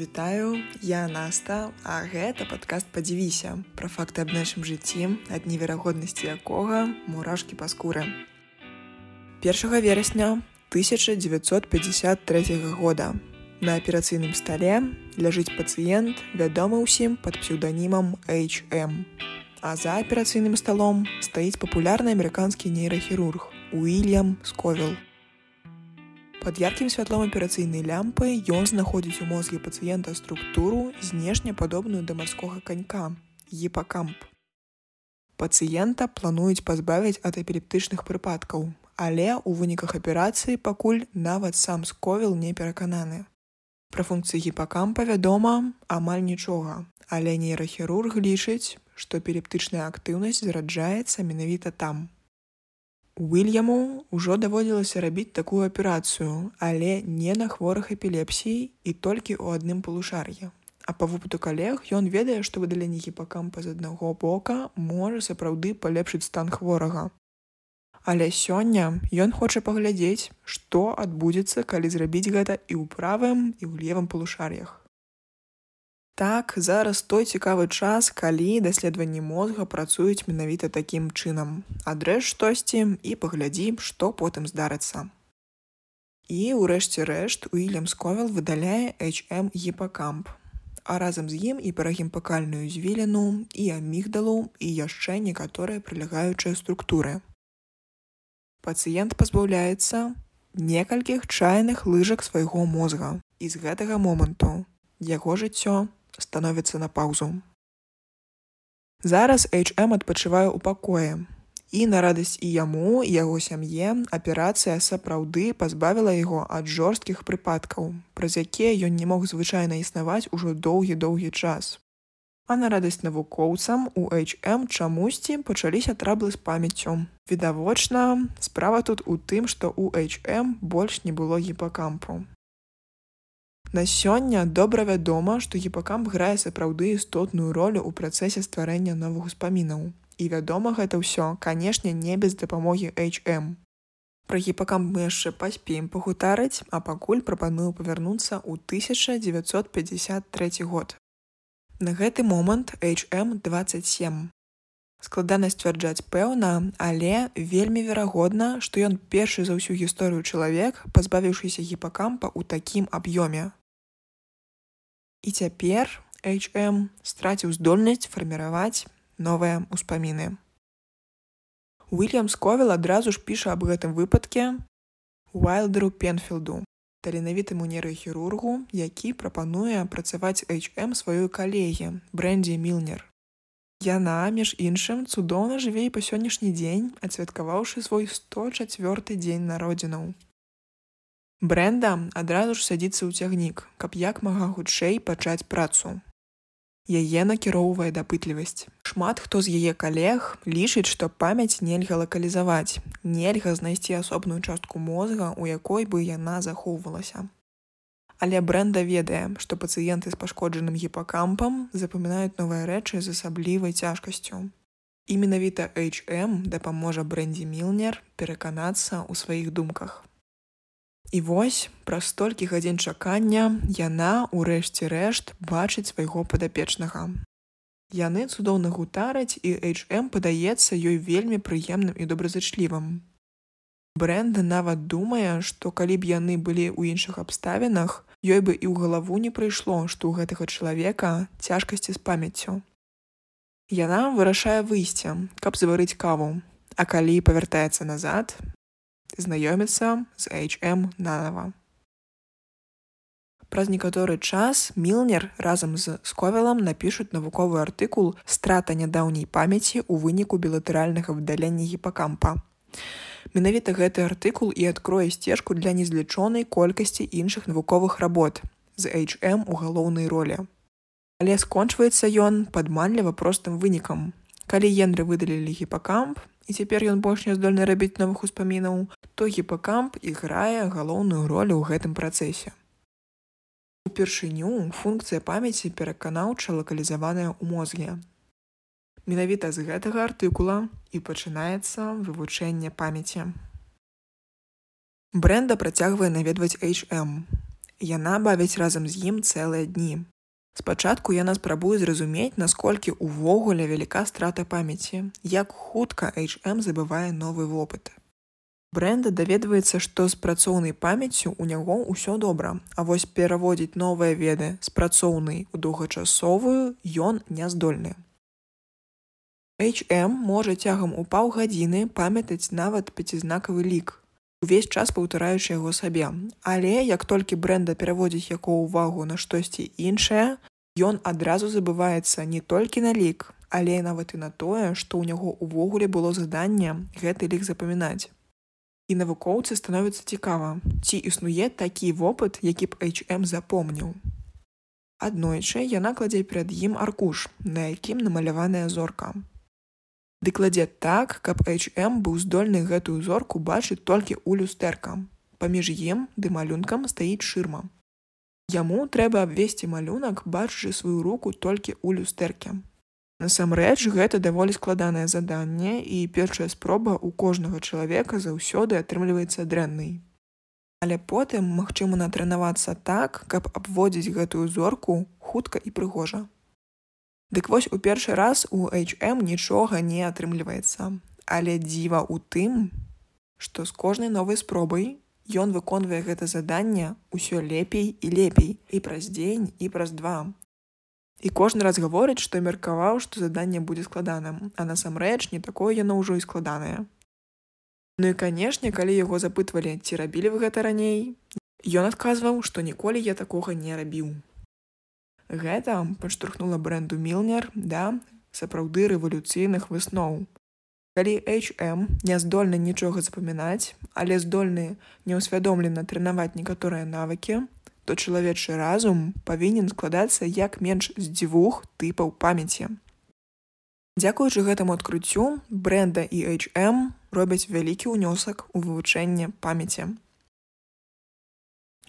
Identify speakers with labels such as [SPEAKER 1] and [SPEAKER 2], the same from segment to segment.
[SPEAKER 1] Вітаю, я Наста, а гэта падкаст падзівіся пра факты аб нашым жыцці, ад неверагоднасці якога мурашкі па скуры. 1 верасня 1953 года на аперацыйным стале ляжыць пацыент, вядомы ўсім пад псеўданімам HM. А за аперацыйным сталом стаіць папулярны амерыканскі нейрахірург Уильям Сковел. Пад яркім святлом аперацыйнай лямпы ён знаходзіць у мозгі пацыента структуру знешне падобную да марскога канька гіпакамп. Пацыента плануюць пазбавіць ад эпілептычных прыпадкаў, але ў выніках аперацыі пакуль нават сам сковел не перакананы. Пра функцыі гіпакампа вядома амаль нічога, але нейрахірург лічыць, што эпілептычная актыўнасць зараджаецца менавіта там. Уильяму ўжо даводзілася рабіць такую аперацыю, але не на хворых эпілепсій і толькі ў адным полушар'і. А па вопыту калег ён ведае, што выдаленне гіпакампа з аднаго бока можа сапраўды палепшыць стан хворага. Але сёння ён хоча паглядзець, што адбудзецца, калі зрабіць гэта і ў правым і ў левым полушар'ях. Так, зараз той цікавы час, калі даследаванні мозга працуюць менавіта такім чынам. Адрэж штосьці і паглядзі, што потым здарыцца. І ўрэшце рэшт Уільям Сковел выдаляе HM гіпакамп. А разам з ім і парагімпакальную звіліну і амігдалу і яшчэ некаторыя прылягаючыя структуры. Пацыент пазбаўляецца некалькіх чайных лыжак свайго мозга. І з гэтага моманту яго жыццё становіцца на паўзу. Зараз HM адпачывае ў пакоі. І на радасць і яму і яго сям'е аперацыя сапраўды пазбавіла яго ад жорсткіх прыпадкаў, праз якія ён не мог звычайна існаваць ужо доўгі-доўгі час. А на радасць навукоўцам у HM чамусьці пачаліся траблы з памяццю. Відавочна, справа тут у тым, што у HM больш не было гіпакампу. На сёння добра вядома, што гіпакамп грае сапраўды істотную ролю ў працэсе стварэння новых успамінаў. І вядома гэта ўсё, канешне, не без дапамогі HM. Пра гіпакамп мы яшчэ паспеем пагутарыць, а пакуль прапаную павярнуцца ў 1953 год. На гэты момант HM27. Складана сцвярджаць пэўна, але вельмі верагодна, што ён першы за ўсю гісторыю чалавек, пазбавіўшыся гіпакампа ў такім аб'ёме. І цяпер HM страціў здольнасць фарміраваць новыя ўспаміны. Уильям Сковел адразу ж піша аб гэтым выпадке Уайлдеру Пенфілду, таленавітаму нейрахірургу, які прапануе працаваць HM сваёй калегі Брэндзі Мілнер. Яна, між іншым, цудоўна жыве і па сённяшні дзень, адцвяткаваўшы свой 104 дзень народзінаў. Брэнда адразу ж садзіцца ў цягнік, каб як мага хутчэй пачаць працу. Яе накіроўвае дапытлівасць. Шмат хто з яе калег лічыць, што памяць нельга лакалізаваць, нельга знайсці асобную частку мозга, у якой бы яна захоўвалася. Але брэнда ведае, што пацыенты з пашкоджаным гіпакампам запамінаюць новыя рэчы з асаблівай цяжкасцю. І менавіта HM дапаможа брэндзі Мілнер пераканацца ў сваіх думках. І вось праз столькі гадзін чакання яна ўрэшце рэшт бачыць свайго падапечнага. Яны цудоўна гутараць і HM падаецца ёй вельмі прыемным і добразычлівым. Брэнда нават думае, што калі б яны былі ў іншых абставінах, ёй бы і ў галаву не прыйшло, што ў гэтага чалавека цяжкасці з памяццю. Яна вырашае выйсці, каб заварыць каву, а калі павяртаецца назад, знаёміцца з HM нанова. Праз некаторы час Мілнер разам з сковелам напішуць навуковы артыкул страта нядаўняй памяці ў выніку білатэральнага выдалення гіпакампа. Менавіта гэты артыкул і адкрое сцежку для незлічонай колькасці іншых навуковых работ з HM у галоўнай ролі. Але скончваецца ён падманліва простым вынікам. Калі ендры выдалілі гіпакамп, і цяпер ён больш не здольны рабіць новых успамінаў, то гіпакамп іграе галоўную ролю ў гэтым працэсе. Упершыню функцыя памяці пераканаўча лакалізаваная ў мозге. Менавіта з гэтага артыкула і пачынаецца вывучэнне памяці. Брэнда працягвае наведваць HM. Яна бавіць разам з ім цэлыя дні. Спачатку яна спрабуе зразумець, наколькі ўвогуле вяліка страта памяці, як хутка HM забывае новы вопыт. Брэнда даведваецца, што з працоўнай памяццю ў няго ўсё добра, а вось пераводзіць новыя веды з працоўнай у доўгачасовую ён няздольны. HM можа цягам у паўгадзіны памятаць нават пяцізнакавы лік, увесь час паўтараючы яго сабе. Але як толькі бренда пераводзіць яго ўвагу на штосьці іншае, ён адразу забываецца не толькі на лік, але нават і на тое, што ў няго ўвогуле было заданне гэты лік запамінаць. І навукоўцы становіцца цікава, ці існуе такі вопыт, які б HM запомніў. Аднойчы яна кладзе перад ім аркуш, на якім намаляваная зорка. Ды кладзе так, каб HM быў здольны гэтую зорку бачыць толькі ў люстэрка. Паміж ім ды малюнкам стаіць шырма. Яму трэба абвесці малюнак, бачачы сваю руку толькі ў люстэрке. Насамрэч гэта даволі складанае заданне і першая спроба ў кожнага чалавека заўсёды атрымліваецца дрэннай. Але потым магчыма натрэнавацца так, каб абводзіць гэтую зорку хутка і прыгожа. Дык вось у першы раз у HM нічога не атрымліваецца. Але дзіва ў тым, што з кожнай новай спробай ён выконвае гэта заданне ўсё лепей і лепей і праз дзень і праз два. І кожны раз гаворыць, што меркаваў, што заданне будзе складаным, а насамрэч не такое яно ўжо і складанае. Ну і канешне, калі яго запытвалі, ці рабілі вы гэта раней, Ён адказваў, што ніколі я такога не рабіў. Гэта падштурхнула бренду мілнер да сапраўды рэвалюцыйных высноў. Калі HM не здольны нічога запамінаць, але здольны неўсвядомлена трэнаваць некаторыя навыкі, то чалавечы разум павінен складацца як менш з дзвюх тыпаў памяці. Дзякуючы гэтаму адкрыццю бренда і HM робяць вялікі ўнёсак у вывучэнне памяці.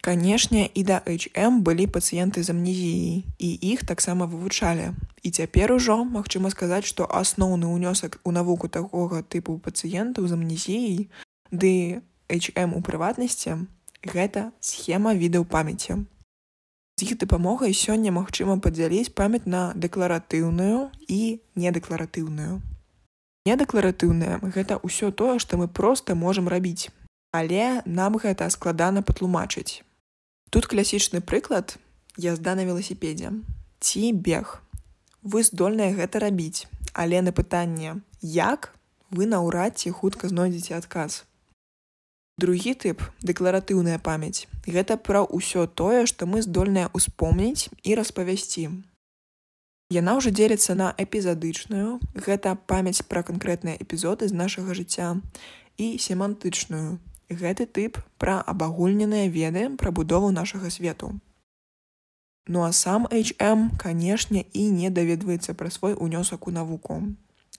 [SPEAKER 1] Канешне, і да HM былі пацыенты з амнезіяй, і іх таксама вывучалі. І цяпер ужо магчыма сказаць, што асноўны ўнёсак у навуку такога тыпу пацыентаў з амнезіяй ды HM у прыватнасці гэта схема відаў памяці. З іх дапамогай сёння магчыма падзяліць памяць на дэкларатыўную і недэкларатыўную. Недэкларатыўная гэта ўсё тое, што мы проста можам рабіць. Але нам гэта складана патлумачыць. Тут класічны прыклад язда на веласіпедзе ці бег. Вы здольныя гэта рабіць, але на пытанне як вы наўрад ці хутка знойдзеце адказ. Другі тып дэкларатыўная памяць гэта пра ўсё тое, што мы здольныя ўспомніць і распавясці. Яна ўжо дзеліцца на эпізадычную, гэта памяць пра канкрэтныя эпізоды з нашага жыцця і семантычную, гэты тып пра абагульненыя веды пра будову нашага свету. Ну а сам HM, канешне, і не даведваецца пра свой унёсак у навуку.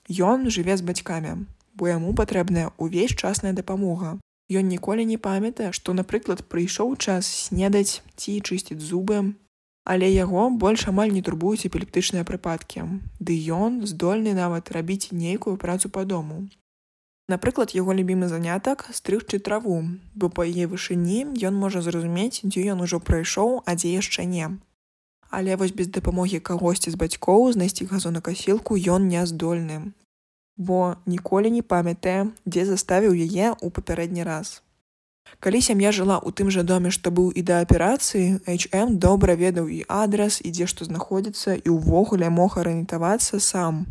[SPEAKER 1] Ён жыве з бацькамі, бо яму патрэбная ўвесь часная дапамога. Ён ніколі не памятае, што, напрыклад, прыйшоў час снедаць ці чысціць зубы, але яго больш амаль не турбуюць эпілептычныя прыпадкі. Ды ён здольны нават рабіць нейкую працу па дому. Напрыклад, яго любімы занятак стрыгчы траву, бо па яе вышыні ён можа зразумець, дзе ён ужо прайшоў, а дзе яшчэ не. Але вось без дапамогі кагосьці з бацькоў знайсці газонакасілку ён не здольны. Бо ніколі не памятае, дзе заставіў яе ў папярэдні раз. Калі сям'я жыла ў тым жа доме, што быў і да аперацыі, HM добра ведаў і адрас, і дзе што знаходзіцца і ўвогуле мог арыентавацца сам,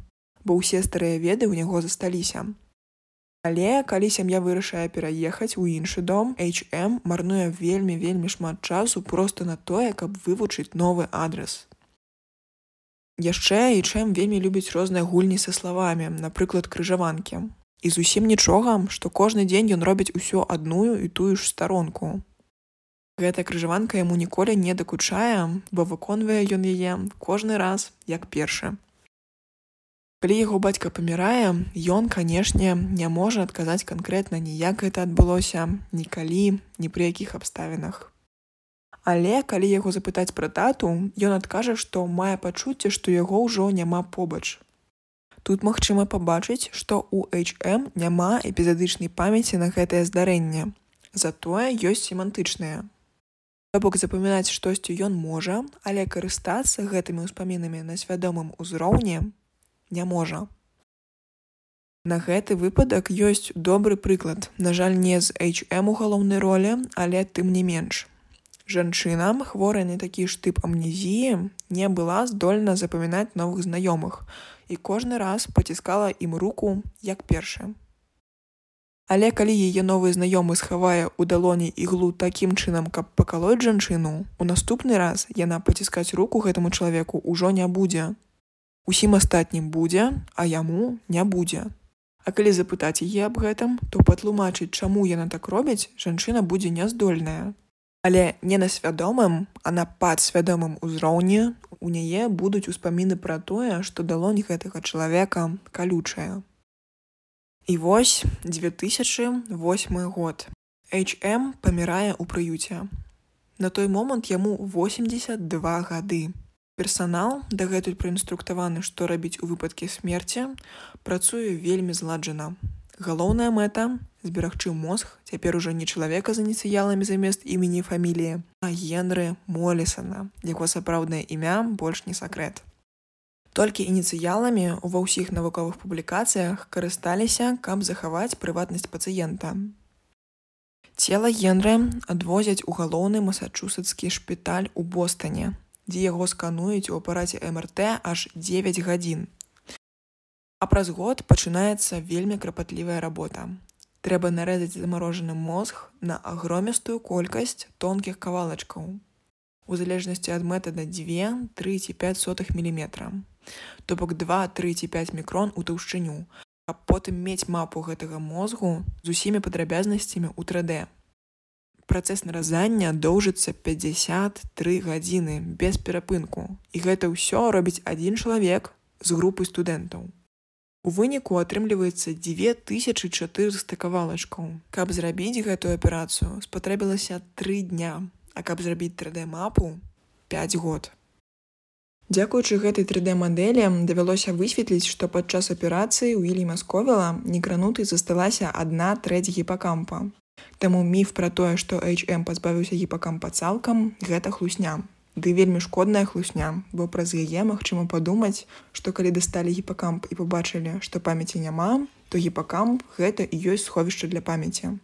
[SPEAKER 1] бо ўсе старыя веды ў яго засталіся. Але калі сям'я вырашае пераехаць у іншы дом, HM марнуе вельмі вельмі шмат часу проста на тое, каб вывучыць новы адрес. Яшчэ і чым вельмі любіць розныя гульні са словамі, напрыклад крыжаванкі. І зусім нічога, што кожны дзень ён робіць усё адную і тую ж старонку. Гэта крыжаванка яму ніколі не дакучае, бо выконвае ён яе кожны раз як першы. Калі яго бацька памірае, ён, канешне, не можа адказаць канкрэтна ніяк гэта адбылося, нікалі, ні пры якіх абставінах. Але калі яго запытаць пра тату, ён адкажа, што мае пачуцце, што яго ўжо няма побач. Тут магчыма пабачыць, што у HM няма эпізадычнай памяці на гэтае здарэнне. Затое ёсць семантычнае. бок запамінаць штосьці ён можа, але карыстацца гэтымі ўспамінамі на свядомым узроўні не можа. На гэты выпадак ёсць добры прыклад, на жаль, не з HM у галоўнай ролі, але тым не менш. Жанчына, хворая на такі ж тып амнезіі, не была здольна запамінаць новых знаёмых і кожны раз паціскала ім руку як першы. Але калі яе новы знаёмы схавае ў далоні іглу такім чынам, каб пакалоць жанчыну, у наступны раз яна паціскаць руку гэтаму чалавеку ўжо не будзе. Усім астатнім будзе, а яму не будзе. А калі запытаць яе аб гэтым, то патлумачыць, чаму яна так робіць, жанчына будзе няздольная. Але не на свядомым, а на падсвядомым узроўні у яе будуць успаміны пра тое, што далонь гэтага чалавека калючая. І вось 2008 год. HM памірае ў прыюце. На той момант яму 82 гады. Персанал, дагэтуль праінструктаваны, што рабіць у выпадкі смерці, працуе вельмі зладжана. Галоўная мэта зберагчы мозг цяпер ужо не чалавека з ініцыяламі замест імені фаміліі, а генры Молісана, яго сапраўднае імя больш не сакрэт. Толькі ініцыяламі ува ўсіх навуковых публікацыях карысталіся, каб захаваць прыватнасць пацыента. Цела генры адвозяць у галоўны масачусацкі шпіталь у Бостане, дзе яго скануюць у апараце МРТ аж 9 гадзін А праз год пачынаецца вельмі крапатлівая работа. Трэба нарэзаць замарожаны мозг на агромістую колькасць тонкіх кавалачкаў. У залежнасці ад метада 2, 3 ці 5 сотых міліметра. То бок 2, 3 ці 5 мікрон у таўшчыню, каб потым мець мапу гэтага мозгу з усімі падрабязнасцямі ў 3D. Працэс наразання доўжыцца 53 гадзіны без перапынку. І гэта ўсё робіць адзін чалавек з групы студэнтаў. У выніку атрымліваецца 2400 кавалачкаў. Каб зрабіць гэтую аперацыю спатрэбілася тры дня, а каб зрабіць 3D-мапу 5 год. Дзякуючы гэтай 3D-мадэлі давялося высветліць, што падчас аперацыі ў Ілі Масковіла некранутай засталася адна трэць гіпакампа. Таму міф пра тое, што HM пазбавіўся гіпакампа цалкам, гэта хлусня. Ды вельмі шкодная хлусня, бо праз яе магчыма падумаць, што калі дасталі гіпакамп і пабачылі, што памяці няма, то гіпакамп гэта і ёсць сховішча для памяці.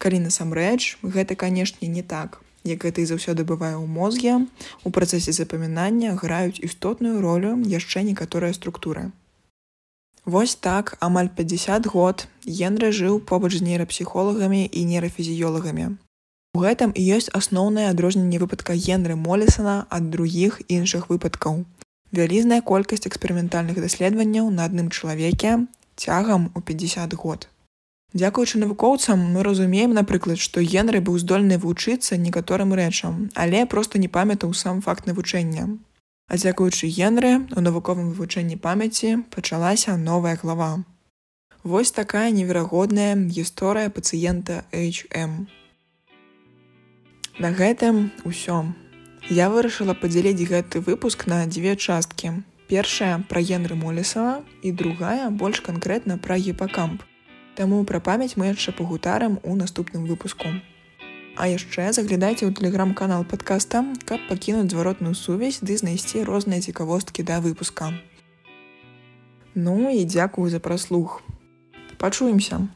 [SPEAKER 1] Калі насамрэч, гэта, канешне, не так. Як гэта і заўсёды бывае ў мозге, у працэсе запамінання граюць істотную ролю яшчэ некаторыя структуры. Вось так амаль 50 год Генры жыў побач з нейрапсіхолагамі і нейрафізіёлагамі. У гэтым і ёсць асноўнае адрозненне выпадка генры Молісана ад другіх іншых выпадкаў. Вялізная колькасць эксперыментальных даследаванняў на адным чалавеке цягам у 50 год. Дзякуючы навукоўцам мы разумеем, напрыклад, што генры быў здольны вучыцца некаторым рэчам, але проста не памятаў сам факт навучання. А дзякуючы генры у навуковым вывучэнні памяці пачалася новая глава. Вось такая неверагодная гісторыя пацыента HM. На гэтым усё. Я вырашыла падзяліць гэты выпуск на дзве часткі. Першая пра генры Молісава і другая больш канкрэтна пра гіпакамп. Таму пра памяць мы яшчэ пагутарам у наступным выпуску. А яшчэ заглядайце ў тэлеграм-канал падкаста, каб пакінуць зваротную сувязь ды знайсці розныя цікавосткі да выпуска. Ну і дзякую за праслух. Пачуемся!